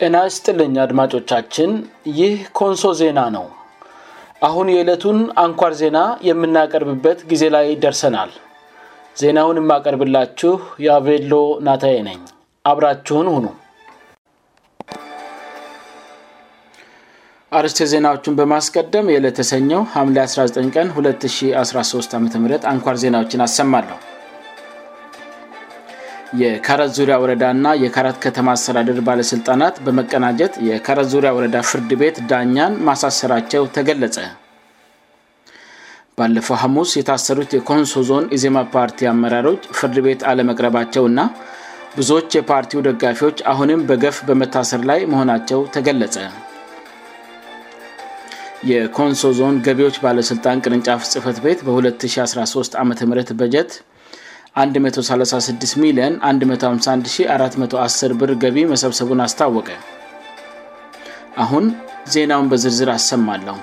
የናስ ጥልኝ አድማጮቻችን ይህ ኮንሶ ዜና ነው አሁን የዕለቱን አንኳር ዜና የምናቀርብበት ጊዜ ላይ ደርሰናል ዜናውን የማቀርብላችሁ የአቬሎ ናታይ ነኝ አብራችሁን ሁኑ አርስተ ዜናዎቹን በማስቀደም የእለተሰኘው ሀም 19 ቀን 213 አም አንኳር ዜናዎችን አሰማለሁ የካረ ዙሪያ ወረዳእና የካረት ከተማ አስተዳደር ባለሥልጣናት በመቀናጀት የካረ ዙሪያ ወረዳ ፍርድ ቤት ዳኛን ማሳሰራቸው ተገለጸ ባለፈው ሐሙስ የታሰሩት የኮንሶ ዞን ኢዜማ ፓርቲ አመራሮች ፍርድ ቤት አለመቅረባቸውእና ብዙዎች የፓርቲው ደጋፊዎች አሁንም በገፍ በመታሰር ላይ መሆናቸው ተገለጸ የኮንሶ ዞን ገቢዎች ባለሥልጣን ቅንንጫፍ ጽፈት ቤት በ2013 ዓም በጀት 136ሚ 151410 ብር ገቢ መሰብሰቡን አስታወቀ አሁን ዜናውን በዝርዝር አሰማለሁ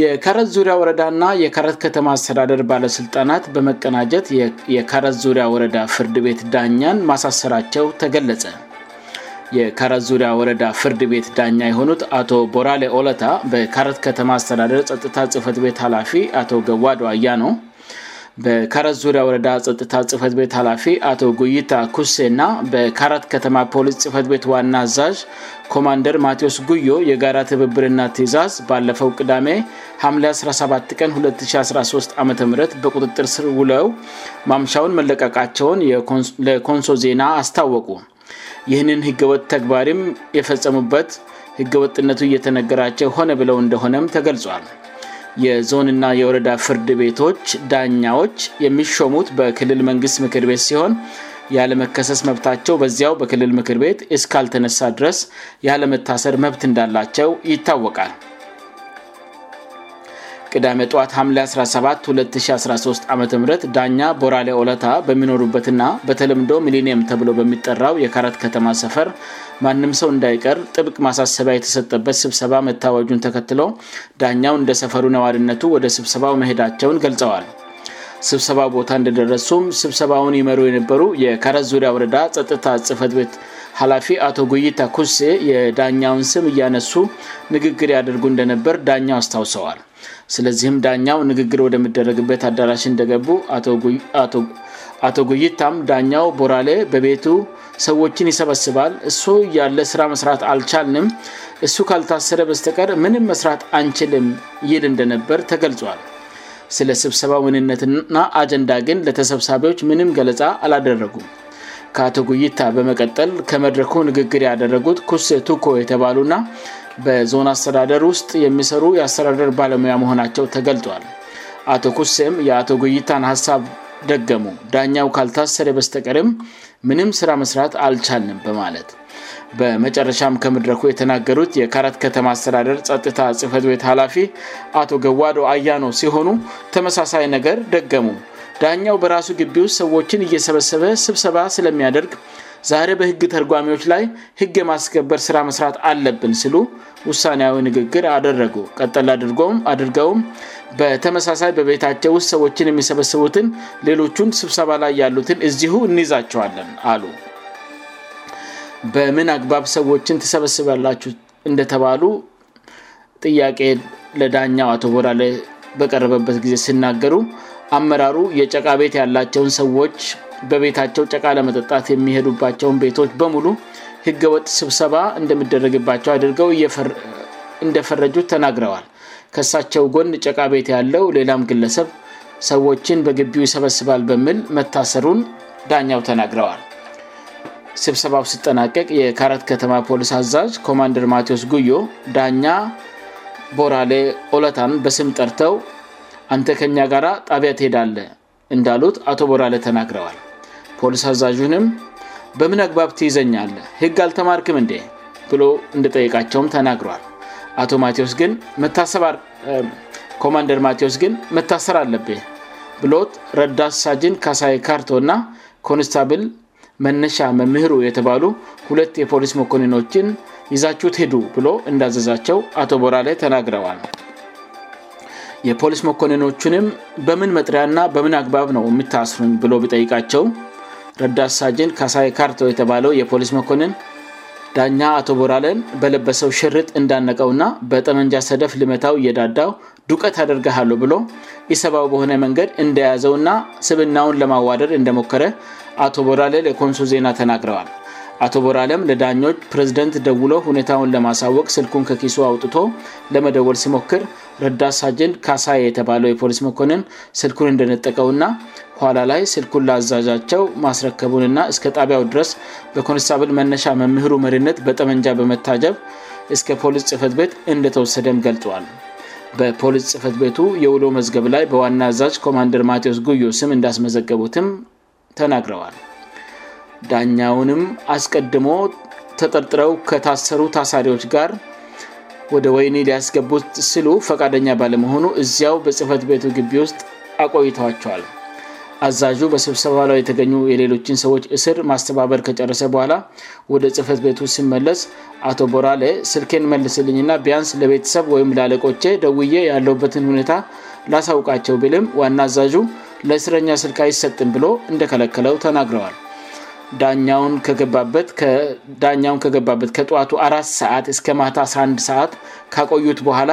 የካረት ዙሪያ ወረዳ ና የካረት ከተማ አስተዳደር ባለሥልጣናት በመቀናጀት የካረት ዙሪያ ወረዳ ፍርድ ቤት ዳኛን ማሳሰራቸው ተገለጸ የካረት ዙሪያ ወረዳ ፍርድ ቤት ዳኛ የሆኑት አቶ ቦራሌ ኦለታ በካረት ከተማ አስተዳደር ጸጥታ ጽህፈት ቤት ላፊ አቶ ገዋ ድዋያ ነው በካረ ዙሪያ ወረዳ ጥታ ጽህፈት ቤት ላፊ አቶ ጉይታ ኩሴና በካራት ከተማ ፖሊስ ጽፈት ቤት ዋና አዛዥ ኮማንደር ማቴዎስ ጉዮ የጋራ ትብብርና ትእዛዝ ባለፈው ቅዳሜ ሐም 17 ቀን 2013 ዓም በቁጥጥር ስር ውለው ማምሻውን መለቀቃቸውን ለኮንሶ ዜና አስታወቁ ይህንን ህገወጥ ተግባሪም የፈጸሙበት ህገወጥነቱ እየተነገራቸው ሆነ ብለው እንደሆነም ተገልጿል የዞንና የወረዳ ፍርድ ቤቶች ዳኛዎች የሚሾሙት በክልል መንግስት ምክር ቤት ሲሆን ያለመከሰስ መብታቸው በዚያው በክልል ምክር ቤት እስካልተነሳ ድረስ ያለመታሰር መብት እንዳላቸው ይታወቃል ቅዳሜ ጠዋት ም 17 2013 ዓም ዳኛ ቦራሌኦለታ በሚኖሩበት ና በተለምዶ ሚሊኒየም ተብሎ በሚጠራው የካረት ከተማ ሰፈር ማንም ሰው እንዳይቀር ጥብቅ ማሳሰቢያ የተሰጠበት ስብሰባ መታወጁን ተከትሎ ዳኛው እንደሰፈሩ ነዋሪነቱ ወደ ስብሰባው መሄዳቸውን ገልጸዋል ስብሰባው ቦታ እንደደረሱም ስብሰባውን ይመሩ የነበሩ የካረት ዙሪያ ወረዳ ጸጥታ ጽህፈት ቤት ሀላፊ አቶ ጉይታ ኩሴ የዳኛውን ስም እያነሱ ንግግር ያደርጉ እንደነበር ዳኛው አስታውሰዋል ስለዚህም ዳኛው ንግግር ወደምደረግበት አዳራሽ እንደገቡ አቶ ጉይታም ዳኛው ቦራሌ በቤቱ ሰዎችን ይሰበስባል እሱ ያለ ስራ መስራት አልቻንም እሱ ካልታሰረ በስተቀር ምንም መስራት አንችልም ይል እንደነበር ተገልጿል ስለ ስብሰባ ወንነትና አጀንዳ ግን ለተሰብሳቢዎች ምንም ገለፃ አላደረጉም ከአቶ ጉይታ በመቀጠል ከመድረኩ ንግግር ያደረጉት ኩሴ ቱኮ የተባሉና በዞን አስተዳደር ውስጥ የሚሰሩ የአስተዳደር ባለሙያ መሆናቸው ተገልጧል አቶ ኩሴም የአቶ ጉይታን ሀሳብ ደገሙ ዳኛው ካልታሰረ በስተቀርም ምንም ስራ መስራት አልቻንም በማለት በመጨረሻም ከመድረኩ የተናገሩት የካራት ከተማ አስተዳደር ጸጥታ ጽህፈት ቤት ኃላፊ አቶ ገዋዶ አያኖ ሲሆኑ ተመሳሳይ ነገር ደገሙ ዳኛው በራሱ ግቢ ውስጥ ሰዎችን እየሰበሰበ ስብሰባ ስለሚያደርግ ዛሬ በህግ ተርጓሚዎች ላይ ህግ ማስከበር ስራ መስራት አለብን ስሉ ውሳኔዊ ንግግር አደረጉ ቀጠለ አድርገውም በተመሳሳይ በቤታቸው ውስጥ ሰዎችን የሚሰበስቡትን ሌሎቹን ስብሰባ ላይ ያሉትን እዚሁ እንይዛቸዋለን አሉ በምን አግባብ ሰዎችን ተሰበስበላቸሁ እንደተባሉ ጥያቄ ለዳኛው አቶ ቦራ በቀረበበት ጊዜ ሲናገሩ አመራሩ የጨቃ ቤት ያላቸውን ሰዎች በቤታቸው ጨቃ ለመጠጣት የሚሄዱባቸውን ቤቶች በሙሉ ህገወጥ ስብሰባ እንደምደረግባቸው አድርገው እንደፈረጁት ተናግረዋል ከሳቸው ጎን ጨቃ ቤት ያለው ሌላም ግለሰብ ሰዎችን በግቢው ይሰበስባል በምል መታሰሩን ዳኛው ተናግረዋል ስብሰባው ስጠናቀቅ የካረት ከተማ ፖሊስ አዛዝ ኮማንደር ማቴዎስ ጉዮ ዳኛ ቦራሌ ኦለታን በስም ጠርተው አንተ ከኛ ጋር ጣቢያ ትሄዳለ እንዳሉት አቶ ቦራላ ተናግረዋል ፖሊስ አዛዡንም በምን አግባብ ትይዘኛለ ህግ አልተማርክም እንዴ ብሎ እንደጠይቃቸውም ተናግረዋል አቶ ማዎስ ግታሰኮማንደር ማዎስ ግን መታሰር አለቤ ብሎት ረዳሳጅን ካሳይ ካርቶእና ኮንስታብል መነሻ መምህሩ የተባሉ ሁለት የፖሊስ መኮንኖችን ይዛችሁት ሄዱ ብሎ እንዳዘዛቸው አቶ ቦራላ ተናግረዋል የፖሊስ መኮንኖቹንም በምን መጥሪያ ና በምን አግባብ ነው የሚታስሩም ብሎ ቢጠይቃቸው ረዳ ሳጅን ካሳይ ካርቶ የተባለው የፖሊስ መንን ዳኛ አቶ ቦራለን በለበሰው ሽርጥ እንዳነቀውና በጠመንጃ ሰደፍ ልመታው እየዳዳው ዱቀት አደርግሃሉ ብሎ የሰባው በሆነ መንገድ እንደያዘውና ስብናውን ለማዋደድ እንደሞከረ አቶ ቦራለል ለኮንሱ ዜና ተናግረዋል አቶ ቦራለም ለዳኞች ፕሬዝደንት ደውሎ ሁኔታውን ለማሳወቅ ስልኩን ከኪሱ አውጥቶ ለመደወል ሲሞክር ረዳሳጅን ካሳይ የተባለው የፖሊስ መኮንን ስልኩን እንደነጠቀውና ላ ላይ ስልኩን ለአዛዣቸው ማስረከቡን እና እስከ ጣቢያው ድረስ በኮንስታብል መነሻ መምህሩ መሪነት በጠመንጃ በመታጀብ እስከ ፖሊስ ጽህፈት ቤት እንደተወሰደም ገልጿል በፖሊስ ጽህፈትቤቱ የውሎ መዝገብ ላይ በዋና አዛጅ ኮማንደር ማቴዎስ ጉዮስም እንዳስመዘገቡትም ተናግረዋል ዳኛውንም አስቀድሞ ተጠርጥረው ከታሰሩ ታሳሪዎች ጋር ወደ ወይኒ ሊያስገቡት ስሉ ፈቃደኛ ባለመሆኑ እዚያው በጽፈት ቤቱ ግቢ ውስጥ አቆይተዋቸዋል አዛዡ በስብሰባ ላይ የተገኙ የሌሎችን ሰዎች እስር ማስተባበር ከጨረሰ በኋላ ወደ ጽፈት ቤቱ ሲመለስ አቶ ቦራሌ ስልንመልስልኝና ቢያንስ ለቤተሰብ ወይም ለአለቆቼ ደውዬ ያለውበትን ሁኔታ ላሳውቃቸው ብልም ዋና አዛዡ ለእስረኛ ስልክ አይሰጥም ብሎ እንደከለከለው ተናግረዋል ን ገበትዳኛውን ከገባበት ከጠዋቱ አራት ሰዓት እስከ ማታ 11 ሰዓት ካቆዩት በኋላ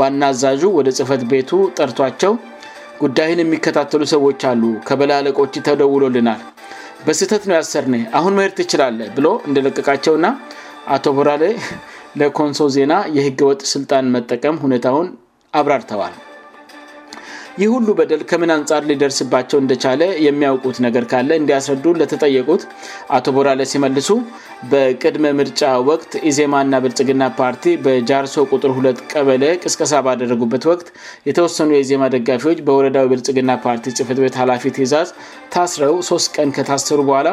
ዋና አዛዡ ወደ ጽህፈት ቤቱ ጠርቷቸው ጉዳይን የሚከታተሉ ሰዎች አሉ ከበላይ አለቆች ተደውሎልናል በስህተት ነው ያሰርን አሁን መድ ትችላለ ብሎ እንደለቀቃቸውና አቶ ቦራሌ ለኮንሶ ዜና የህገወጥ ስልጣን መጠቀም ሁኔታውን አብራርተዋል ይህ ሁሉ በደል ከምን አንጻር ሊደርስባቸው እንደቻለ የሚያውቁት ነገር ካለ እንዲያስረዱ ለተጠየቁት አቶ ቦራላ ሲመልሱ በቅድመ ምርጫ ወቅት ኢዜማና ብልጽግና ፓርቲ በጃርሶ ቁጥር ሁለት ቀበለ ቅስቀሳ ባደረጉበት ወቅት የተወሰኑ የኢዜማ ደጋፊዎች በወረዳው የብልጽግና ፓርቲ ጽፈት ቤት ኃላፊ ትእዛዝ ታስረው ሶስት ቀን ከታሰሩ በኋላ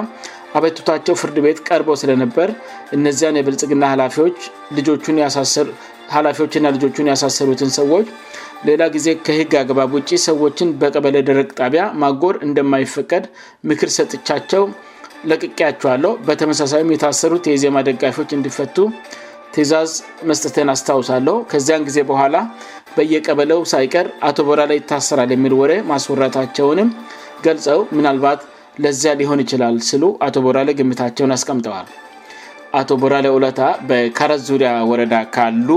አበቱታቸው ፍርድ ቤት ቀርበው ስለነበር እነዚያን የብልጽግና ሀላፊዎች ና ልጆቹን ያሳሰሩትን ሰዎች ሌላ ጊዜ ከህግ አግባብ ውጭ ሰዎችን በቀበለ ደረቅ ጣቢያ ማጎር እንደማይፈቀድ ምክር ሰጥቻቸው ለቅቄያቸዋለው በተመሳሳይም የታሰሩት የዜማ ደጋፊዎች እንዲፈቱ ትእዛዝ መስጠተን አስታውሳለው ከዚያን ጊዜ በኋላ በየቀበለው ሳይቀር አቶ ቦራ ላ ይታሰራል የሚልወረ ማስወራታቸውንም ገልጸው ምናልባት ለዚያ ሊሆን ይችላል ስሉ አቶ ቦራ ላይ ግምታቸውን ያስቀምጠዋል አቶ ቦራ ለለታ በካረ ዙሪያ ወረዳ ካሉ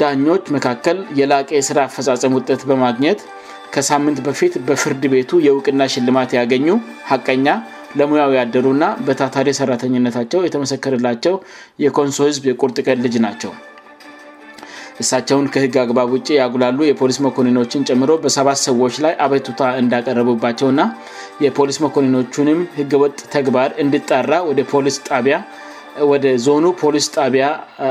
ዳኞች መካከል የላቀ የስራ አፈጻፀም ውጠት በማግኘት ከሳምንት በፊት በፍርድ ቤቱ የውቅና ሽልማት ያገኙ ሀቀኛ ለሙያው ያደሩ ና በታታሪ ሰራተኝነታቸው የተመሰከረላቸው የኮንሶ ህዝብ የቁርጥ ቀድ ልጅ ናቸው እሳቸውን ከህግ አግባብ ውጭ ያጉላሉ የፖሊስ መኮንችን ጨምሮ በሰባት ሰዎች ላይ አቤቱታ እንዳቀረቡባቸው እና የፖሊስ መኮንኖቹንም ህገወጥ ተግባር እንድጣራ ወደ ፖሊስ ጣቢያ ወደ ዞኑ ፖሊስ ጣቢያ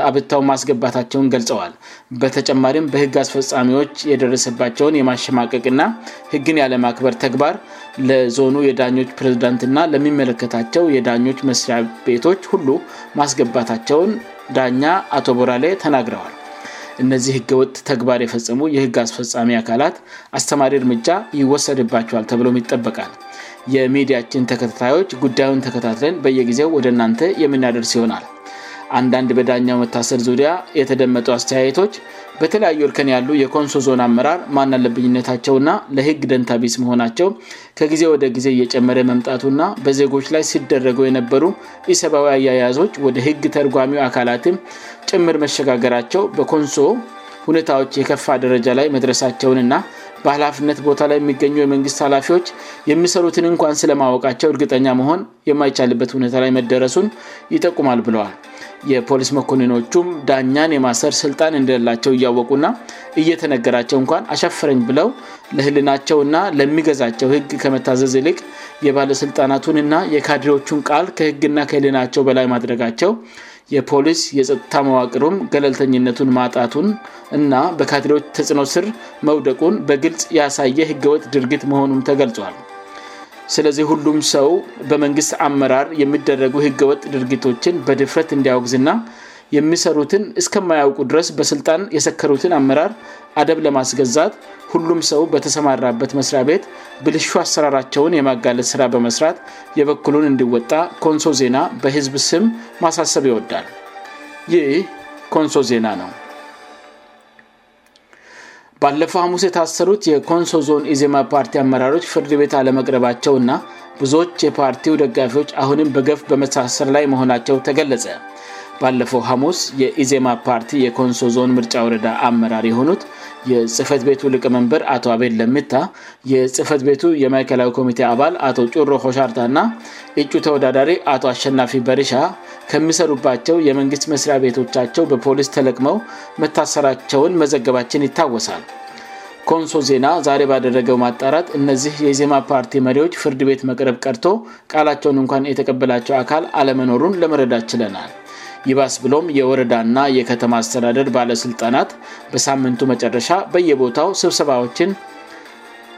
አብታው ማስገባታቸውን ገልጸዋል በተጨማሪም በህግ አስፈፃሚዎች የደረሰባቸውን የማሸማቀቅና ህግን ያለማክበር ተግባር ለዞኑ የዳኞች ፕሬዚዳንትና ለሚመለከታቸው የዳኞች መስሪያ ቤቶች ሁሉ ማስገባታቸውን ዳኛ አቶቦራላ ተናግረዋል እነዚህ ህገወጥ ተግባር የፈጸሙ የህግ አስፈጻሚ አካላት አስተማሪ እርምጃ ይወሰድባቸዋል ተብሎም ይጠበቃል የሚዲያችን ተከታታዮች ጉዳዩን ተከታትለን በየጊዜው ወደ እናንተ የምናደርስ ይሆናል አንዳንድ በዳኛው መታሰር ዙሪያ የተደመጡ አስተያየቶች በተለያዩ እርከን ያሉ የኮንሶ ዞን አመራር ማናለብኝነታቸውና ለህግ ደንታቤስ መሆናቸው ከጊዜ ወደ ጊዜ እየጨመረ መምጣቱ ና በዜጎች ላይ ሲደረገው የነበሩ የሰብዊ አያያዞች ወደ ህግ ተርጓሚ አካላትም ጭምር መሸጋገራቸው በኮንሶ ሁኔታዎች የከፋ ደረጃ ላይ መድረሳቸውን ና በኃላፍነት ቦታ ላይ የሚገኙ የመንግስት ኃላፊዎች የሚሰሩትን እንኳን ስለማወቃቸው እርግጠኛ መሆን የማይቻልበት ሁኔታ ላይ መደረሱን ይጠቁማል ብለዋል የፖሊስ መኮንኖቹም ዳኛን የማሰር ስልጣን እንደላቸው እያወቁእና እየተነገራቸው እንኳን አሸፈረኝ ብለው ለህልናቸውና ለሚገዛቸው ህግ ከመታዘዝ ይልቅ የባለስልጣናቱንና የካድሬዎቹን ቃል ከህግና ከህልናቸው በላይ ማድረጋቸው የፖሊስ የፀጥታ መዋቅሩም ገለልተኝነቱን ማጣቱን እና በካትሌዎች ተጽዕኖ ስር መውደቁን በግልጽ ያሳየ ህገወጥ ድርጊት መሆኑም ተገልጿል ስለዚህ ሁሉም ሰው በመንግሥት አመራር የሚደረጉ ህገወጥ ድርጊቶችን በድፍረት እንዲያወግዝና የሚሰሩትን እስከማያውቁ ድረስ በስልጣን የሰከሩትን አመራር አደብ ለማስገዛት ሁሉም ሰው በተሰማራበት መስሪያ ቤት ብልሹ አሰራራቸውን የማጋለጥ ስራ በመስራት የበኩሉን እንዲወጣ ኮንሶ ዜና በህዝብ ስም ማሳሰብ ይወዳል ይህ ኮንሶ ዜና ነው ባለፈው ሀሙስ የታሰሩት የኮንሶ ዞን ኢዜማ ፓርቲ አመራሮች ፍርድ ቤት አለመቅረባቸውና ብዙዎች የፓርቲው ደጋፊዎች አሁንም በገፍ በመሳሰር ላይ መሆናቸው ተገለጸ ባለፈው ሀሙስ የኢዜማ ፓርቲ የኮንሶ ዞን ምርጫ ወረዳ አመራር የሆኑት የጽህፈት ቤቱ ልቀመንበር አቶ አቤል ለምታ የጽህፈት ቤቱ የማይከላዊ ኮሚቴ አባል አቶ ጩሮ ሆሻርታእና እጩ ተወዳዳሪ አቶ አሸናፊ በርሻ ከሚሰሩባቸው የመንግስት መስሪያ ቤቶቻቸው በፖሊስ ተለቅመው መታሰራቸውን መዘገባችን ይታወሳል ኮንሶ ዜና ዛሬ ባደረገው ማጣራት እነዚህ የኢዜማ ፓርቲ መሪዎች ፍርድ ቤት መቅረብ ቀርቶ ቃላቸውን እንኳን የተቀበላቸው አካል አለመኖሩን ለመረዳት ችለናል ይባስ ብሎም የወረዳና የከተማ አስተዳደር ባለስልጣናት በሳምንቱ መጨረሻ በየቦታው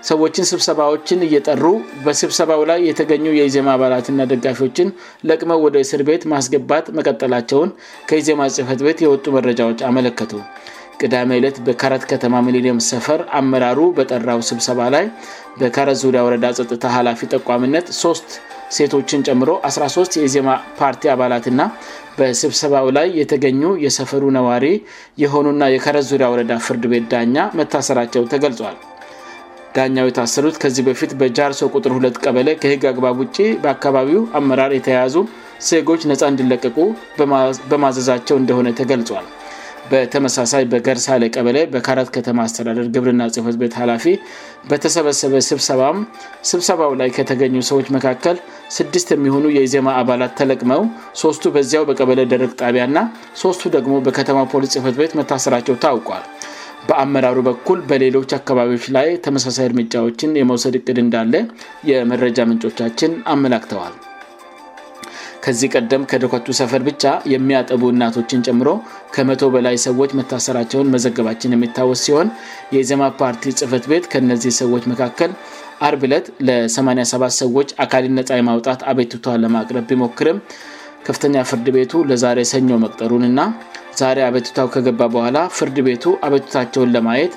ሰዎችን ስብሰባዎችን እየጠሩ በስብሰባው ላይ የተገኙ የኢዜማ አባላትና ደጋፊዎችን ለቅመው ወደ እስር ቤት ማስገባት መቀጠላቸውን ከኢዜማ ጽህፈት ቤት የወጡ መረጃዎች አመለከቱ ቅዳሜ ለት በካረት ከተማ መሌሊም ሰፈር አመራሩ በጠራው ስብሰባ ላይ በካረት ዙሪያ ወረዳ ጥታ ኃላፊ ጠቋሚነት ሶስ ሴቶችን ጨምሮ 13 የኢዜማ ፓርቲ አባላትና በስብሰባው ላይ የተገኙ የሰፈሩ ነዋሪ የሆኑና የከረ ዙሪያ ወረዳ ፍርድ ቤት ዳኛ መታሰራቸው ተገልጿል ዳኛው የታሰሩት ከዚህ በፊት በጃርሶ ቁጥር 2ለ ቀበለ ከህግ አግባብ ውጭ በአካባቢው አመራር የተያያዙ ዜጎች ነፃ እንዲለቀቁ በማዘዛቸው እንደሆነ ተገልጿል በተመሳሳይ በገርሳሌ ቀበለ በካራት ከተማ አስተዳደር ግብርና ጽህፈት ቤት ኃላፊ በተሰበሰበ ስሰ ስብሰባው ላይ ከተገኙ ሰዎች መካከል ስድስት የሚሆኑ የሂዜማ አባላት ተለቅመው ሶስቱ በዚያው በቀበለ ደረግ ጣቢያ ና ሶስቱ ደግሞ በከተማ ፖሊስ ጽህፈት ቤት መታሰራቸው ታውቋል በአመራሩ በኩል በሌሎች አካባቢዎች ላይ ተመሳሳይ እርምጃዎችን የመውሰድ እቅድ እንዳለ የመረጃ ምንጮቻችን አመላክተዋል ከዚህ ቀደም ከደኳቱ ሰፈር ብቻ የሚያጠቡ እናቶችን ጨምሮ ከመ0 በላይ ሰዎች መታሰራቸውን መዘገባችን የሚታወስ ሲሆን የዜማ ፓርቲ ጽፈት ቤት ከነዚህ ሰዎች መካከል አርብ ለት ለ87 ሰዎች አካልነፃማውጣት አቤቱቷ ለማቅረብ ቢሞክርም ከፍተኛ ፍርድ ቤቱ ለዛሬ ሰኞ መቅጠሩን እና ዛሬ አቤቱቷ ከገባ በኋላ ፍርድ ቤቱ አቤቱታቸውን ለማየት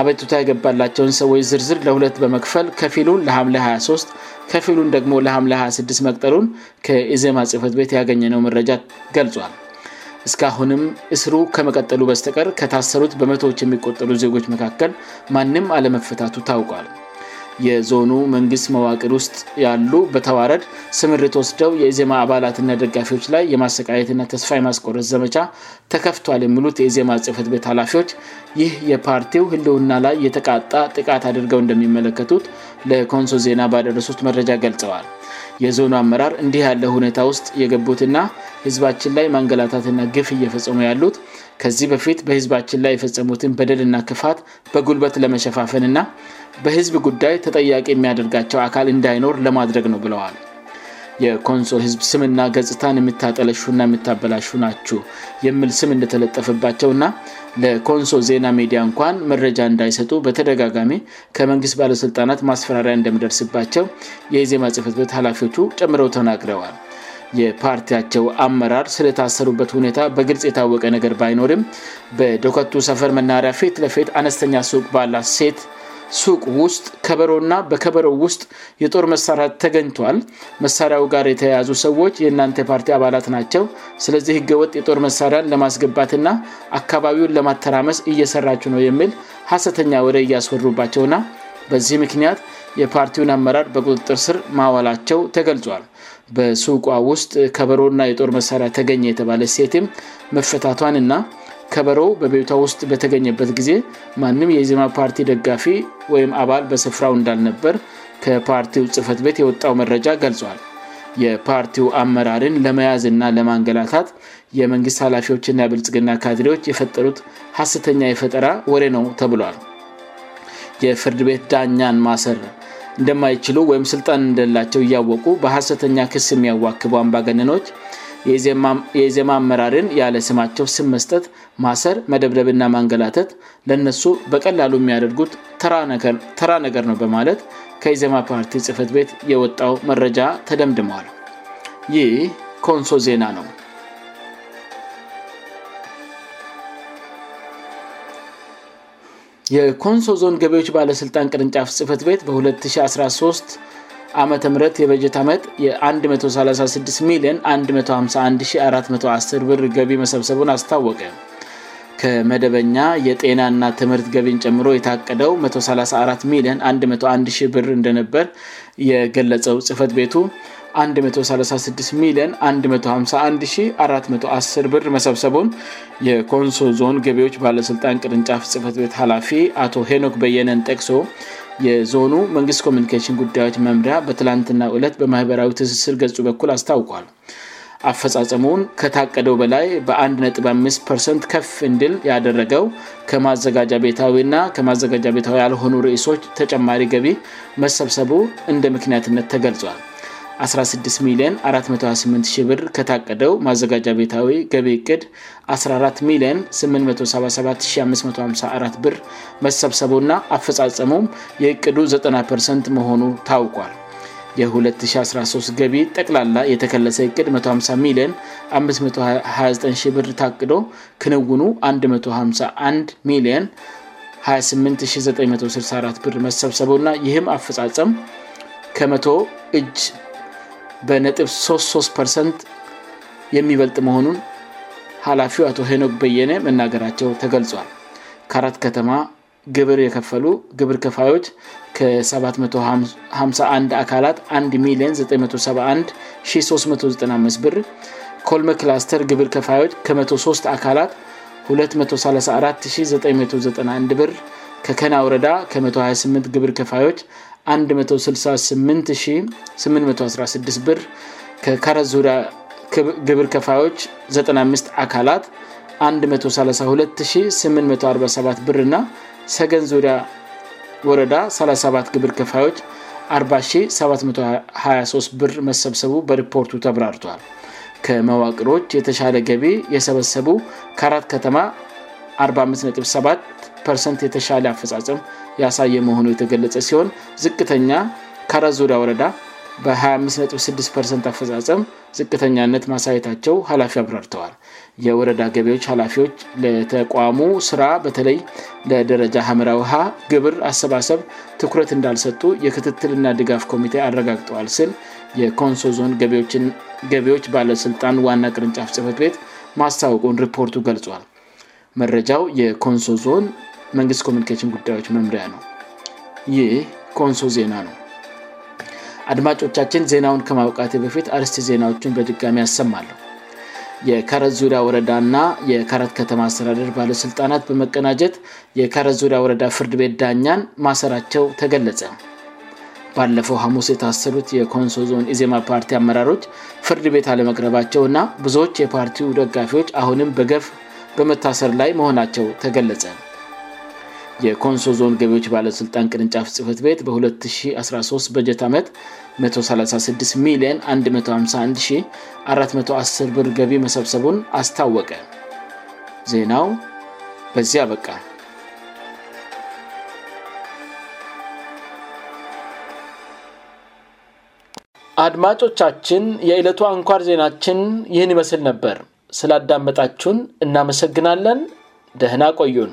አበቱታ የገባላቸውን ሰዎች ዝርዝር ለሁለት በመክፈል ከፊሉን ለሐም 23 ከፊሉን ደግሞ ለሐም 26 መቅጠሉን ከኢዜማ ጽህፈት ቤት ያገኘነው መረጃ ገልጿል እስካአሁንም እስሩ ከመቀጠሉ በስተቀር ከታሰሩት በመቶዎች የሚቆጠሉ ዜጎች መካከል ማንም አለመፈታቱ ታውቋል የዞኑ መንግስት መዋቅር ውስጥ ያሉ በተዋረድ ስምርት ወስደው የኢዜማ አባላትና ደጋፊዎች ላይ የማሰቃየት ና ተስፋ የማስቆረስ ዘመቻ ተከፍቷል የሚሉት የኢዜማ ጽህፈት ቤት ኃላፊዎች ይህ የፓርቲው ህልውና ላይ የተቃጣ ጥቃት አድርገው እንደሚመለከቱት ለኮንሶ ዜና ባደረሱት መረጃ ገልጸዋል የዞኑ አመራር እንዲህ ያለ ሁኔታ ውስጥ የገቡትና ህዝባችን ላይ ማንገላታትና ግፍ እየፈጸሙ ያሉት ከዚህ በፊት በህዝባችን ላይ የፈጸሙትን በደልና ክፋት በጉልበት ለመሸፋፍንና በህዝብ ጉዳይ ተጠያቂ የሚያደርጋቸው አካል እንዳይኖር ለማድረግ ነው ብለዋል የኮንሶ ህዝብ ስምና ገጽታን የሚታጠለሹ እና የሚታበላሹ ናችሁ የምል ስም እንደተለጠፈባቸው ና ለኮንሶ ዜና ሚዲያ እንኳን መረጃ እንዳይሰጡ በተደጋጋሚ ከመንግስት ባለሥልጣናት ማስፈራሪያ እንደምደርስባቸው የዜማ ጽህፈት ቤት ኃላፊዎቹ ጨምረው ተናግረዋል የፓርቲያቸው አመራር ስለታሰሩበት ሁኔታ በግልጽ የታወቀ ነገር ባይኖርም በዶኮቱ ሰፈር መናሪያ ፌት ለፌት አነስተኛ ሱቅ ባላ ሴት ሱቁ ውስጥ ከበሮና በከበረው ውስጥ የጦር መሳሪያ ተገኝቷል መሳሪያው ጋር የተያዙ ሰዎች የእናንተ ፓርቲ አባላት ናቸው ስለዚህ ህገወጥ የጦር መሳሪያን ለማስገባትና አካባቢውን ለማተራመስ እየሰራችው ነው የሚል ሀሰተኛ ወደ እያስወሩባቸውና በዚህ ምክንያት የፓርቲውን አመራር በቁጥጥር ስር ማዋላቸው ተገልጿል በሱ ውስጥ ከበረና የጦር መሳሪያ ተገኘ የተባለ ሴትም መፈታቷንና ከበረው በቤዩታ ውስጥ በተገኘበት ጊዜ ማንም የዜማ ፓርቲ ደጋፊ ወይም አባል በስፍራው እንዳልነበር ከፓርቲው ጽፈት ቤት የወጣው መረጃ ገልጿል የፓርቲው አመራሪን ለመያዝና ለማንገላታት የመንግስት ኃላፊዎችና የብልጽግና ካድሬዎች የፈጠሩት ሀሰተኛ የፈጠራ ወሬ ነው ተብሏል የፍርድ ቤት ዳኛን ማሰር እንደማይችሉ ወይም ስልጣን እንደላቸው እያወቁ በሐሰተኛ ክስ የሚያዋክቡ አምባገንኖች የዜማ አመራርን ያለ ስማቸው ስመስጠት ማሰር መደብደብና ማንገላተት ለነሱ በቀላሉ የሚያደርጉት ተራ ነገር ነው በማለት ከዜማ ፓርቲ ጽህፈት ቤት የወጣው መረጃ ተደምድመዋል ይህ ኮንሶ ዜና ነው የኮንሶ ዞን ገቢዎች ባለሥልጣን ቅርንጫፍ ጽህፈት ቤት በ2013 አመት ምረት የበጀት ዓመት የ136ሚ151410 ብር ገቢ መሰብሰቡን አስታወቀ ከመደበኛ የጤናና ትምህርት ገቢን ጨምሮ የታቀደው 134ሚ11 ብር እንደነበር የገለጸው ጽህፈት ቤቱ 136ሚ151410 ብር መሰብሰቡን የኮንሶ ዞን ገቢዎች ባለስልጣን ቅርንጫፍ ጽህፈት ቤት ኃላፊ አቶ ሄኖክ በየነን ጠቅሶ የዞኑ መንግስት ኮሚኒኬሽን ጉዳዮች መምሪያ በትላንትናው ዕለት በማኅበራዊ ትስስር ገጹ በኩል አስታውቋል አፈጻጸሙን ከታቀደው በላይ በ15 ከፍ እንድል ያደረገው ከማዘጋጃ ቤታዊእና ከማዘጋጃ ቤታዊ ያልሆኑ ርእሶች ተጨማሪ ገቢ መሰብሰቡ እንደ ምክንያትነት ተገልጿል 16 ሚ 428 ብር ከታቀደው ማዘጋጃ ቤታዊ ገቢ ዕቅድ 14ሚ877554 ብር መሰብሰቡእና አፈጻፀሙም የእቅዱ 90 መሆኑ ታውቋል የ213 ገቢ ጠቅላላ የተከለሰ እቅድ 150ሚ529 ብር ታቅዶ ክንውኑ 151ሚ28964 ብር መሰብሰቡእና ይህም አፈጻፀም ከመ0 እጅ በነጥብ 33 የሚበልጥ መሆኑን ኃላፊው አቶ ሄኖክ በየነ መናገራቸው ተገልጿል ከአራት ከተማ ግብር የከፈሉ ግብር ከፋዮች ከ751 አካላት 1ሚ971395 ብር ኮልመክላስተር ግብር ከፋዮች ከ13 አካላት 234991 ብር ከከና ወረዳ 128 ግብር ከፋዮች 168816 ብር ከካረ ዙሪያ ግብር ከፋዮች 95 አካላት 132847 ብርእና ሰገን ዙሪያ ወረዳ 34 ግብር ከፋዮች 4723 ብር መሰብሰቡ በሪፖርቱ ተብራርቷል ከመዋቅሮች የተሻለ ገቢ የሰበሰቡ ከአራት ከተማ 457 ሰት የተሻለ አፈጻፀም ያሳየ መሆኑ የተገለጸ ሲሆን ዝቅተኛ ካራዞዳ ወረዳ በ256 አፈፃፀም ዝቅተኛነት ማሳየታቸው ሀላፊ አብራርተዋል የወረዳ ገቢዎች ኃላፊዎች ለተቋሙ ስራ በተለይ ለደረጃ ሀምራ ውሃ ግብር አሰባሰብ ትኩረት እንዳልሰጡ የክትትልና ድጋፍ ኮሚቴ አረጋግጠዋል ስል የኮንሶ ዞን ገቢዎች ባለስልጣን ዋና ቅርንጫፍ ጽህፈት ቤት ማስታወቁን ሪፖርቱ ገልጿል መረጃው የኮንሶ ዞን መንግስት ኮሚኒኬሽን ጉዳዮች መምሪያ ነው ይህ ኮንሶ ዜና ነው አድማጮቻችን ዜናውን ከማውቃቴ በፊት አርስቲ ዜናዎቹን በድጋሚ ያሰማል የካረት ዙሪያ ወረዳና የካረት ከተማ አስተዳደር ባለስልጣናት በመቀናጀት የካረት ዙሪያ ወረዳ ፍርድ ቤት ዳኛን ማሰራቸው ተገለጸ ባለፈው ሀሙስ የታሰሩት የኮንሶ ዞን ኢዜማ ፓርቲ አመራሮች ፍርድ ቤት አለመቅረባቸውእና ብዙዎች የፓርቲው ደጋፊዎች አሁንም በገፍ በመታሰር ላይ መሆናቸው ተገለጸ የኮንሶ ዞን ገቢዎች ባለሥልጣን ቅድንጫፍ ጽህፍት ቤት በ213 በጀት ዓመት 136ሚ 151410 ብር ገቢ መሰብሰቡን አስታወቀ ዜናው በዚያ ያበቃል አድማጮቻችን የዕለቱ አንኳር ዜናችን ይህን ይመስል ነበር ስላዳመጣችሁን እናመሰግናለን ደህና ቆዩን